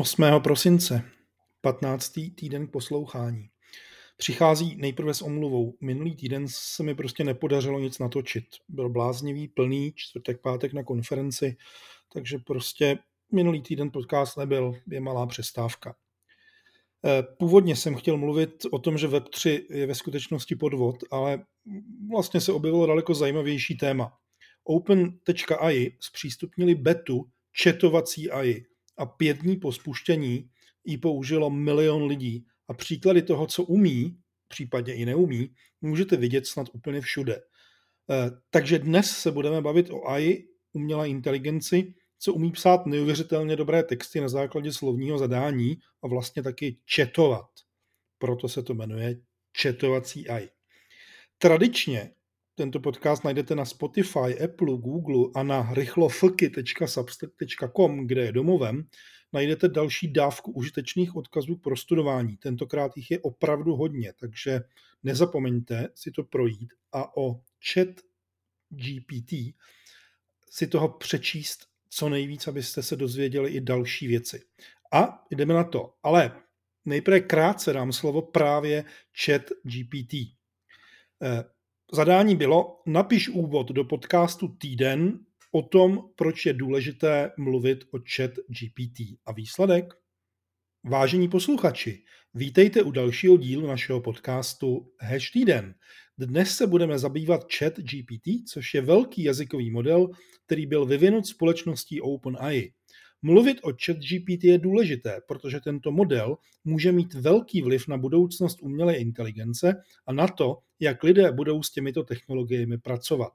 8. prosince, 15. týden k poslouchání. Přichází nejprve s omluvou. Minulý týden se mi prostě nepodařilo nic natočit. Byl bláznivý, plný, čtvrtek, pátek na konferenci, takže prostě minulý týden podcast nebyl, je malá přestávka. Eh, původně jsem chtěl mluvit o tom, že Web3 je ve skutečnosti podvod, ale vlastně se objevilo daleko zajímavější téma. Open.ai zpřístupnili betu četovací AI a pět dní po spuštění ji použilo milion lidí a příklady toho, co umí, případně i neumí, můžete vidět snad úplně všude. Eh, takže dnes se budeme bavit o AI, umělé inteligenci, co umí psát neuvěřitelně dobré texty na základě slovního zadání a vlastně taky četovat. Proto se to jmenuje četovací AI. Tradičně tento podcast najdete na Spotify, Apple, Google a na rychlofky.substack.com, kde je domovem, najdete další dávku užitečných odkazů k prostudování. Tentokrát jich je opravdu hodně, takže nezapomeňte si to projít a o chat GPT si toho přečíst co nejvíc, abyste se dozvěděli i další věci. A jdeme na to. Ale nejprve krátce dám slovo právě chat GPT. Zadání bylo, napiš úvod do podcastu Týden o tom, proč je důležité mluvit o chat GPT. A výsledek? Vážení posluchači, vítejte u dalšího dílu našeho podcastu Hash Týden. Dnes se budeme zabývat chat GPT, což je velký jazykový model, který byl vyvinut společností OpenAI. Mluvit o ChatGPT je důležité, protože tento model může mít velký vliv na budoucnost umělé inteligence a na to, jak lidé budou s těmito technologiemi pracovat.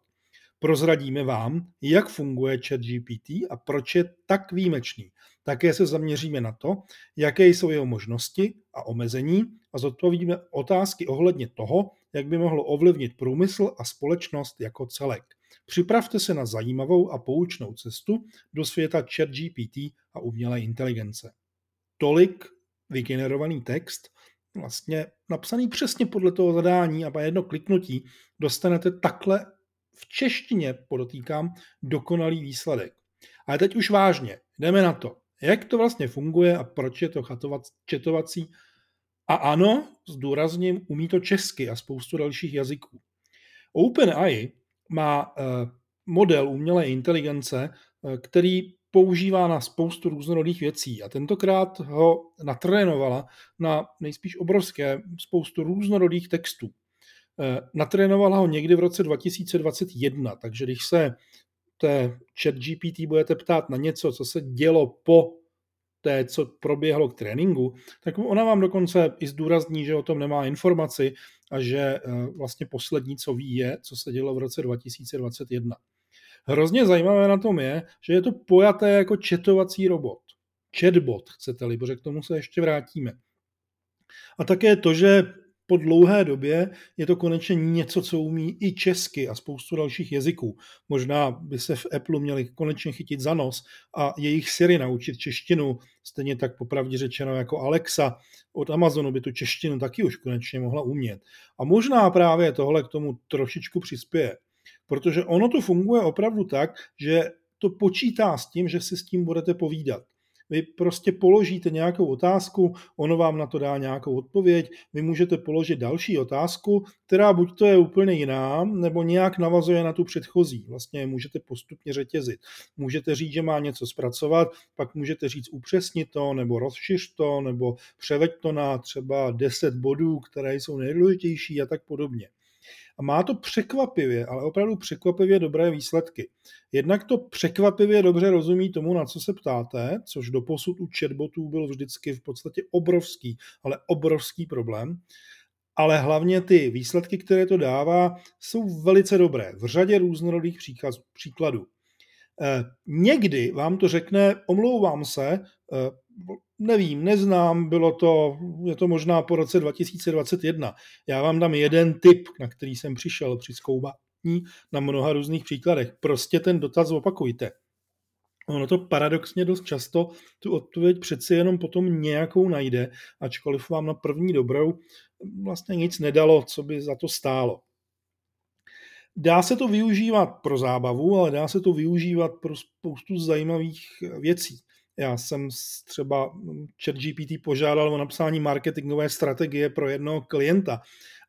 Prozradíme vám, jak funguje ChatGPT a proč je tak výjimečný. Také se zaměříme na to, jaké jsou jeho možnosti a omezení a zodpovíme otázky ohledně toho, jak by mohlo ovlivnit průmysl a společnost jako celek. Připravte se na zajímavou a poučnou cestu do světa ChatGPT a umělé inteligence. Tolik vygenerovaný text, vlastně napsaný přesně podle toho zadání a jedno kliknutí dostanete takhle v češtině, podotýkám, dokonalý výsledek. Ale teď už vážně, jdeme na to. Jak to vlastně funguje a proč je to četovací? A ano, zdůrazním, umí to česky a spoustu dalších jazyků. OpenAI má eh, model umělé inteligence, eh, který používá na spoustu různorodých věcí a tentokrát ho natrénovala na nejspíš obrovské spoustu různorodých textů. Eh, natrénovala ho někdy v roce 2021, takže když se té chat GPT budete ptát na něco, co se dělo po té, co proběhlo k tréninku, tak ona vám dokonce i zdůrazní, že o tom nemá informaci a že eh, vlastně poslední, co ví, je, co se dělo v roce 2021. Hrozně zajímavé na tom je, že je to pojaté jako četovací robot. Chatbot, chcete-li, protože k tomu se ještě vrátíme. A také to, že po dlouhé době je to konečně něco, co umí i česky a spoustu dalších jazyků. Možná by se v Apple měli konečně chytit za nos a jejich Siri naučit češtinu, stejně tak popravdě řečeno jako Alexa od Amazonu by tu češtinu taky už konečně mohla umět. A možná právě tohle k tomu trošičku přispěje. Protože ono to funguje opravdu tak, že to počítá s tím, že si s tím budete povídat. Vy prostě položíte nějakou otázku, ono vám na to dá nějakou odpověď, vy můžete položit další otázku, která buď to je úplně jiná, nebo nějak navazuje na tu předchozí. Vlastně můžete postupně řetězit. Můžete říct, že má něco zpracovat, pak můžete říct upřesnit to, nebo rozšiř to, nebo převeď to na třeba 10 bodů, které jsou nejdůležitější a tak podobně. A má to překvapivě, ale opravdu překvapivě dobré výsledky. Jednak to překvapivě dobře rozumí tomu, na co se ptáte, což do posud u chatbotů byl vždycky v podstatě obrovský, ale obrovský problém. Ale hlavně ty výsledky, které to dává, jsou velice dobré v řadě různorodých příkladů. Eh, někdy vám to řekne, omlouvám se, eh, nevím, neznám, bylo to, je to možná po roce 2021. Já vám dám jeden tip, na který jsem přišel při zkoumání na mnoha různých příkladech. Prostě ten dotaz opakujte. Ono to paradoxně dost často tu odpověď přeci jenom potom nějakou najde, ačkoliv vám na první dobrou vlastně nic nedalo, co by za to stálo. Dá se to využívat pro zábavu, ale dá se to využívat pro spoustu zajímavých věcí. Já jsem třeba ChatGPT požádal o napsání marketingové strategie pro jednoho klienta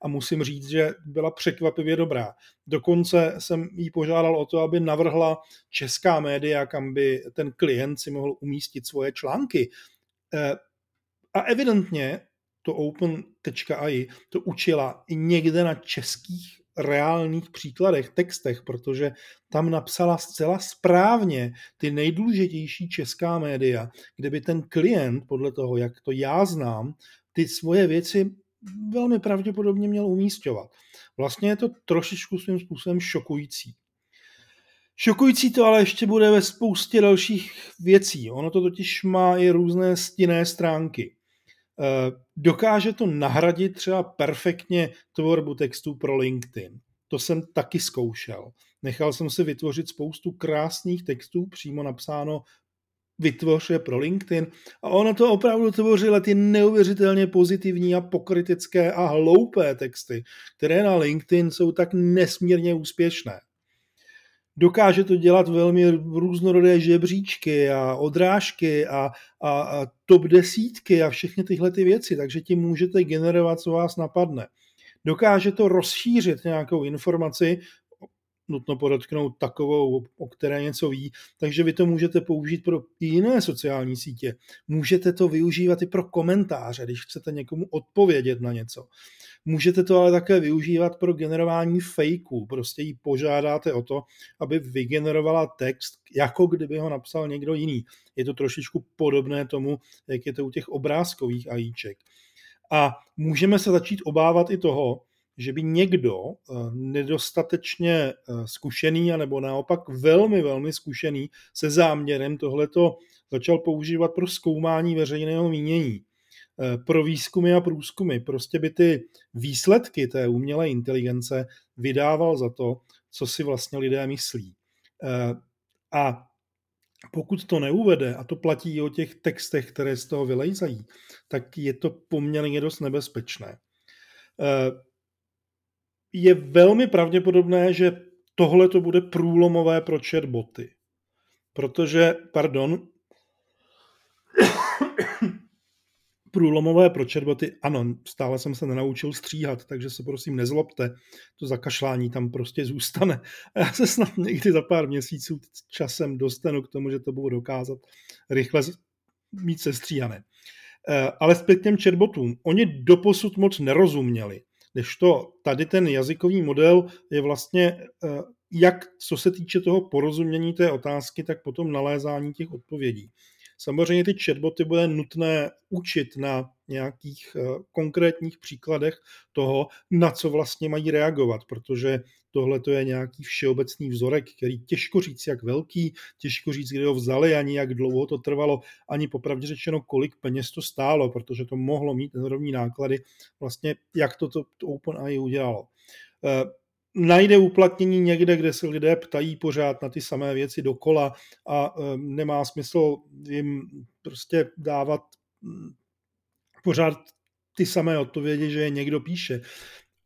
a musím říct, že byla překvapivě dobrá. Dokonce jsem jí požádal o to, aby navrhla česká média, kam by ten klient si mohl umístit svoje články. Eh, a evidentně to open.ai to učila i někde na českých reálných příkladech, textech, protože tam napsala zcela správně ty nejdůležitější česká média, kde by ten klient, podle toho, jak to já znám, ty svoje věci velmi pravděpodobně měl umístěvat. Vlastně je to trošičku svým způsobem šokující. Šokující to ale ještě bude ve spoustě dalších věcí. Ono to totiž má i různé stinné stránky. Eh, dokáže to nahradit třeba perfektně tvorbu textů pro LinkedIn. To jsem taky zkoušel. Nechal jsem si vytvořit spoustu krásných textů, přímo napsáno vytvoř je pro LinkedIn a ono to opravdu tvořilo ty neuvěřitelně pozitivní a pokritické a hloupé texty, které na LinkedIn jsou tak nesmírně úspěšné. Dokáže to dělat velmi různorodé žebříčky a odrážky a, a, a top desítky a všechny tyhle ty věci, takže tím můžete generovat, co vás napadne. Dokáže to rozšířit nějakou informaci nutno podotknout takovou, o které něco ví, takže vy to můžete použít pro jiné sociální sítě. Můžete to využívat i pro komentáře, když chcete někomu odpovědět na něco. Můžete to ale také využívat pro generování fakeů. Prostě ji požádáte o to, aby vygenerovala text, jako kdyby ho napsal někdo jiný. Je to trošičku podobné tomu, jak je to u těch obrázkových ajíček. A můžeme se začít obávat i toho, že by někdo eh, nedostatečně eh, zkušený, anebo naopak velmi, velmi zkušený se záměrem tohleto začal používat pro zkoumání veřejného mínění, eh, pro výzkumy a průzkumy. Prostě by ty výsledky té umělé inteligence vydával za to, co si vlastně lidé myslí. A pokud to neuvede, a to platí i o těch textech, které z toho vylejzají, tak je to poměrně dost nebezpečné je velmi pravděpodobné, že tohle to bude průlomové pro chatboty. Protože, pardon, průlomové pro chatboty, ano, stále jsem se nenaučil stříhat, takže se prosím nezlobte, to zakašlání tam prostě zůstane. A já se snad někdy za pár měsíců časem dostanu k tomu, že to budu dokázat rychle mít sestříhané. Eh, ale zpět těm chatbotům. Oni doposud moc nerozuměli to tady ten jazykový model je vlastně eh, jak co se týče toho porozumění té otázky, tak potom nalézání těch odpovědí. Samozřejmě ty chatboty bude nutné učit na nějakých eh, konkrétních příkladech toho, na co vlastně mají reagovat, protože tohle to je nějaký všeobecný vzorek, který těžko říct, jak velký, těžko říct, kde ho vzali, ani jak dlouho to trvalo, ani popravdě řečeno, kolik peněz to stálo, protože to mohlo mít enormní náklady, vlastně jak to, to, to OpenAI udělalo. Eh, najde uplatnění někde, kde se lidé ptají pořád na ty samé věci dokola a eh, nemá smysl jim prostě dávat hm, pořád ty samé odpovědi, že je někdo píše.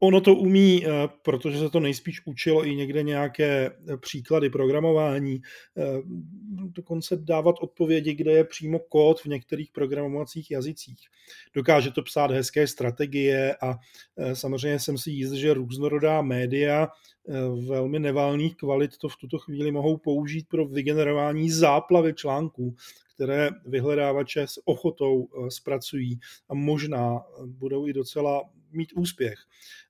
Ono to umí, eh, protože se to nejspíš učilo i někde nějaké eh, příklady programování, eh, dokonce dávat odpovědi, kde je přímo kód v některých programovacích jazycích. Dokáže to psát hezké strategie a samozřejmě jsem si jist, že různorodá média velmi nevalných kvalit to v tuto chvíli mohou použít pro vygenerování záplavy článků, které vyhledávače s ochotou zpracují a možná budou i docela mít úspěch.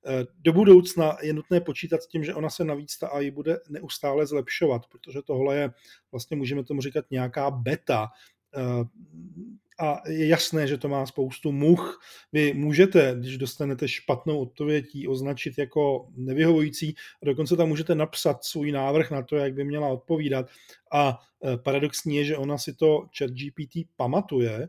Eh, do budoucna je nutné počítat s tím, že ona se navíc ta AI bude neustále zlepšovat, protože tohle je vlastně, můžeme tomu říkat, nějaká beta, eh, a je jasné, že to má spoustu much. Vy můžete, když dostanete špatnou odpověď, označit jako nevyhovující a dokonce tam můžete napsat svůj návrh na to, jak by měla odpovídat. A eh, paradoxní je, že ona si to chat GPT pamatuje,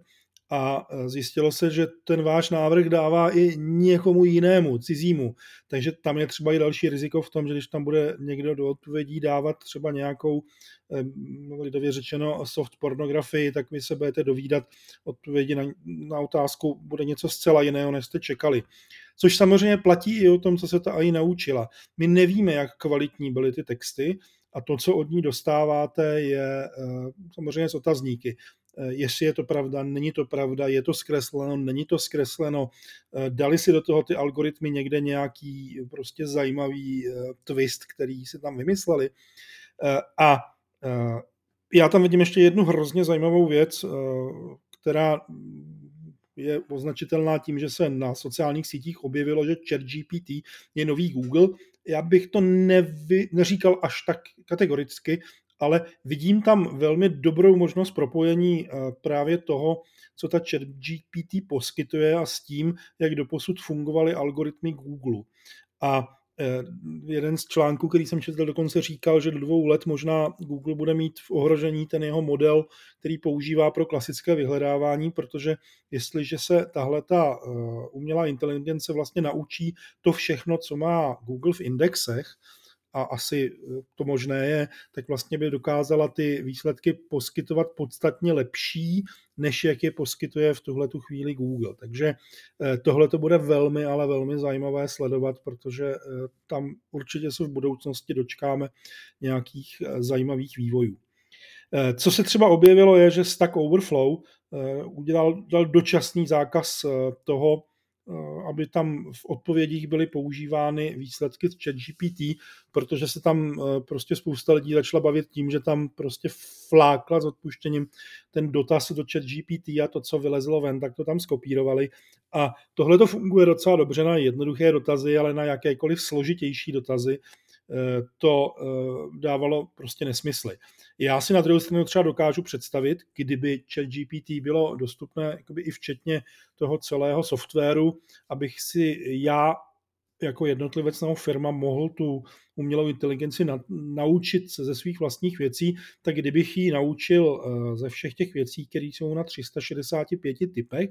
a zjistilo se, že ten váš návrh dává i někomu jinému, cizímu. Takže tam je třeba i další riziko v tom, že když tam bude někdo do odpovědí dávat třeba nějakou, lidově řečeno, soft pornografii, tak vy se budete dovídat odpovědi na, na otázku, bude něco zcela jiného, než jste čekali. Což samozřejmě platí i o tom, co se ta AI naučila. My nevíme, jak kvalitní byly ty texty, a to, co od ní dostáváte, je e, samozřejmě z otazníky. Jestli je to pravda, není to pravda, je to zkresleno, není to zkresleno, dali si do toho ty algoritmy někde nějaký prostě zajímavý twist, který si tam vymysleli. A já tam vidím ještě jednu hrozně zajímavou věc, která je označitelná tím, že se na sociálních sítích objevilo, že ChatGPT je nový Google. Já bych to nevy, neříkal až tak kategoricky, ale vidím tam velmi dobrou možnost propojení eh, právě toho, co ta ChatGPT poskytuje a s tím, jak doposud fungovaly algoritmy Google. A Eh, jeden z článků, který jsem četl, dokonce říkal, že do dvou let možná Google bude mít v ohrožení ten jeho model, který používá pro klasické vyhledávání, protože jestliže se tahle ta eh, umělá inteligence vlastně naučí to všechno, co má Google v indexech, a asi eh, to možné je, tak vlastně by dokázala ty výsledky poskytovat podstatně lepší, než jak je poskytuje v tuhle tu chvíli Google. Takže eh, tohle to bude velmi, ale velmi zajímavé sledovat, protože eh, tam určitě se v budoucnosti dočkáme nějakých zajímavých vývojů. Co se třeba objevilo je, že Stack Overflow udělal dal dočasný zákaz toho, aby tam v odpovědích byly používány výsledky z ChatGPT, protože se tam eh, prostě spousta lidí začala bavit tím, že tam prostě flákla s odpuštěním ten dotaz do ChatGPT a to, co vylezlo ven, tak to tam skopírovali. A tohle to funguje docela dobře na jednoduché dotazy, ale na jakékoliv složitější dotazy Eh, to eh, dávalo prostě nesmysly. Já si na druhou stranu třeba dokážu představit, kdyby ChatGPT bylo dostupné jakoby i včetně toho celého softwaru, abych si já jako jednotlivec nebo firma mohl tu umělou inteligenci na, naučit ze svých vlastních věcí, tak kdybych ji naučil eh, ze všech těch věcí, které jsou na 365 typech,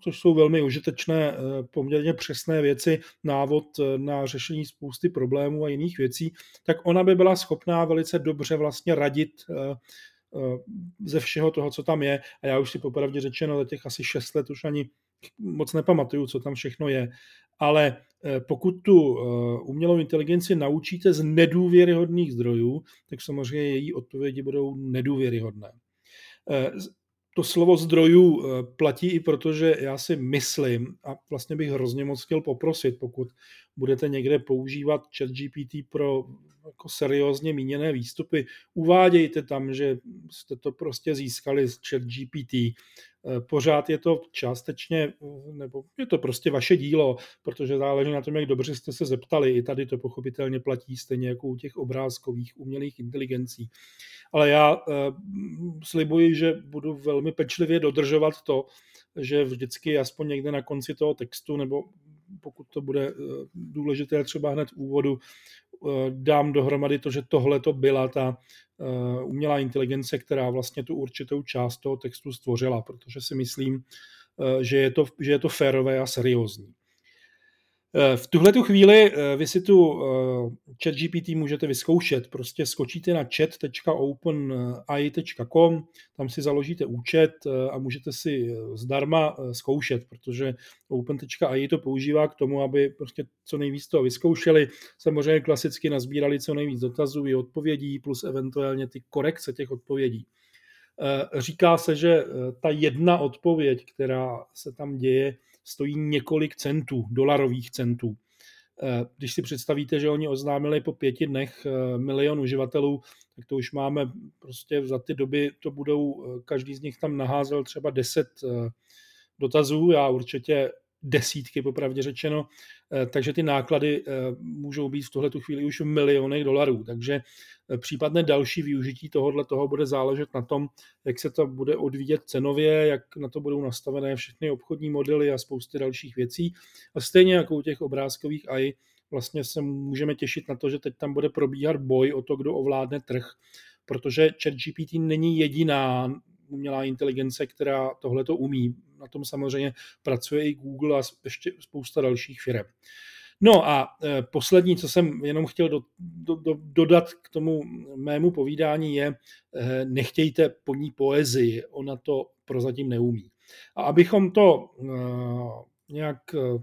což jsou velmi užitečné, eh, poměrně přesné věci, návod eh, na řešení spousty problémů a jiných věcí, tak ona by byla schopná velice dobře vlastně radit eh, ze všeho toho, co tam je. A já už si popravdě řečeno za těch asi 6 let už ani moc nepamatuju, co tam všechno je. Ale pokud tu umělou inteligenci naučíte z nedůvěryhodných zdrojů, tak samozřejmě její odpovědi budou nedůvěryhodné to slovo zdrojů eh, platí i proto, že já si myslím, a vlastně bych hrozně moc chtěl poprosit, pokud budete někde používat ChatGPT pro jako seriózně míněné výstupy, uvádějte tam, že jste to prostě získali z ChatGPT. Eh, pořád je to částečně, nebo je to prostě vaše dílo, protože záleží na tom, jak dobře jste se zeptali. I tady to pochopitelně platí stejně jako u těch obrázkových umělých inteligencí ale já uh, slibuji, že budu velmi pečlivě dodržovat to, že vždycky aspoň někde na konci toho textu, nebo pokud to bude uh, důležité třeba hned v úvodu, uh, dám dohromady to, že tohle to byla ta umělá inteligence, která vlastně tu určitou část toho textu stvořila, protože si myslím, že je to, že je to férové a seriózní. Eh, v tuhle tu chvíli eh, vy si tu eh, chat GPT můžete vyzkoušet. Prostě skočíte na chat.openai.com, tam si založíte účet a můžete si zdarma zkoušet, protože open.ai to používá k tomu, aby prostě co nejvíc toho vyzkoušeli. Samozřejmě klasicky nazbírali co nejvíc dotazů i odpovědí, plus eventuálně ty korekce těch odpovědí. Říká se, že ta jedna odpověď, která se tam děje, stojí několik centů, dolarových centů. Eh, když si představíte, že oni oznámili po pěti dnech eh, milion uživatelů, tak to už máme prostě za ty doby, to budou, eh, každý z nich tam naházel třeba deset dotazů. Já určitě desítky, popravdě řečeno, eh, takže ty náklady eh, můžou být v tuhle chvíli už v milionech dolarů, takže eh, případné další využití tohohle toho bude záležet na tom, jak se to bude odvíjet cenově, jak na to budou nastavené všechny obchodní modely a spousty dalších věcí. A stejně jako u těch obrázkových AI, vlastně se můžeme těšit na to, že teď tam bude probíhat boj o to, kdo ovládne trh, protože ChatGPT není jediná umělá inteligence, která tohle to umí. Na tom samozřejmě pracuje i Google a ještě spousta dalších firm. No a e, poslední, co jsem jenom chtěl do, do, do, dodat k tomu mému povídání, je, e, nechtějte po ní poezii, ona to prozatím neumí. A abychom to e, nějak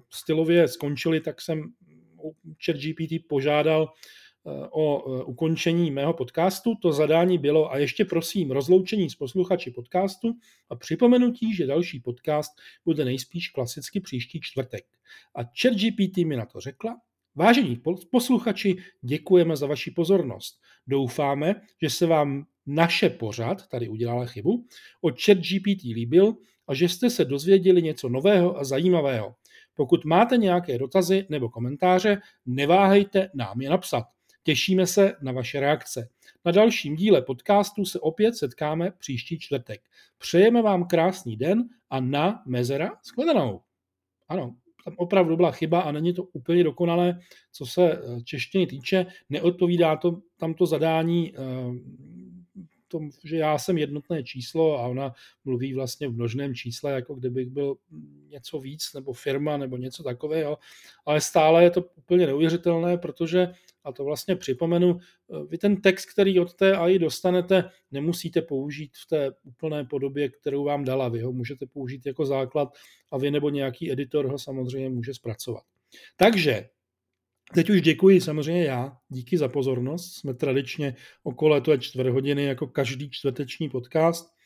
stylově skončili, tak jsem chat GPT požádal, o ukončení mého podcastu. To zadání bylo a ještě prosím rozloučení s posluchači podcastu a připomenutí, že další podcast bude nejspíš klasicky příští čtvrtek. A ChatGPT mi na to řekla, Vážení posluchači, děkujeme za vaši pozornost. Doufáme, že se vám naše pořad, tady udělala chybu, o ChatGPT líbil a že jste se dozvěděli něco nového a zajímavého. Pokud máte nějaké dotazy nebo komentáře, neváhejte nám je napsat. Těšíme se na vaše reakce. Na dalším díle podcastu se opět setkáme příští čtvrtek. Přejeme vám krásný den a na mezera shledanou. Ano, tam opravdu byla chyba a není to úplně dokonalé, co se eh, češtiny týče. Neodpovídá to tamto zadání eh, tom, že já jsem jednotné číslo a ona mluví vlastně v množném čísle, jako kdybych byl něco víc, nebo firma, nebo něco takového, ale stále je to úplně neuvěřitelné, protože, a to vlastně připomenu, vy ten text, který od té AI dostanete, nemusíte použít v té úplné podobě, kterou vám dala. Vy ho můžete použít jako základ a vy nebo nějaký editor ho samozřejmě může zpracovat. Takže Teď už děkuji samozřejmě já, díky za pozornost. Jsme tradičně okolo je čtvrt hodiny jako každý čtvrteční podcast.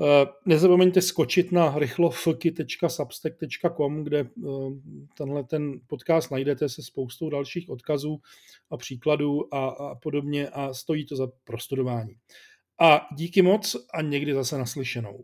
Eh, nezapomeňte skočit na rychlofky.substack.com, kde eh, tenhle ten podcast najdete se spoustou dalších odkazů a příkladů a, a podobně a stojí to za prostudování. A díky moc a někdy zase naslyšenou.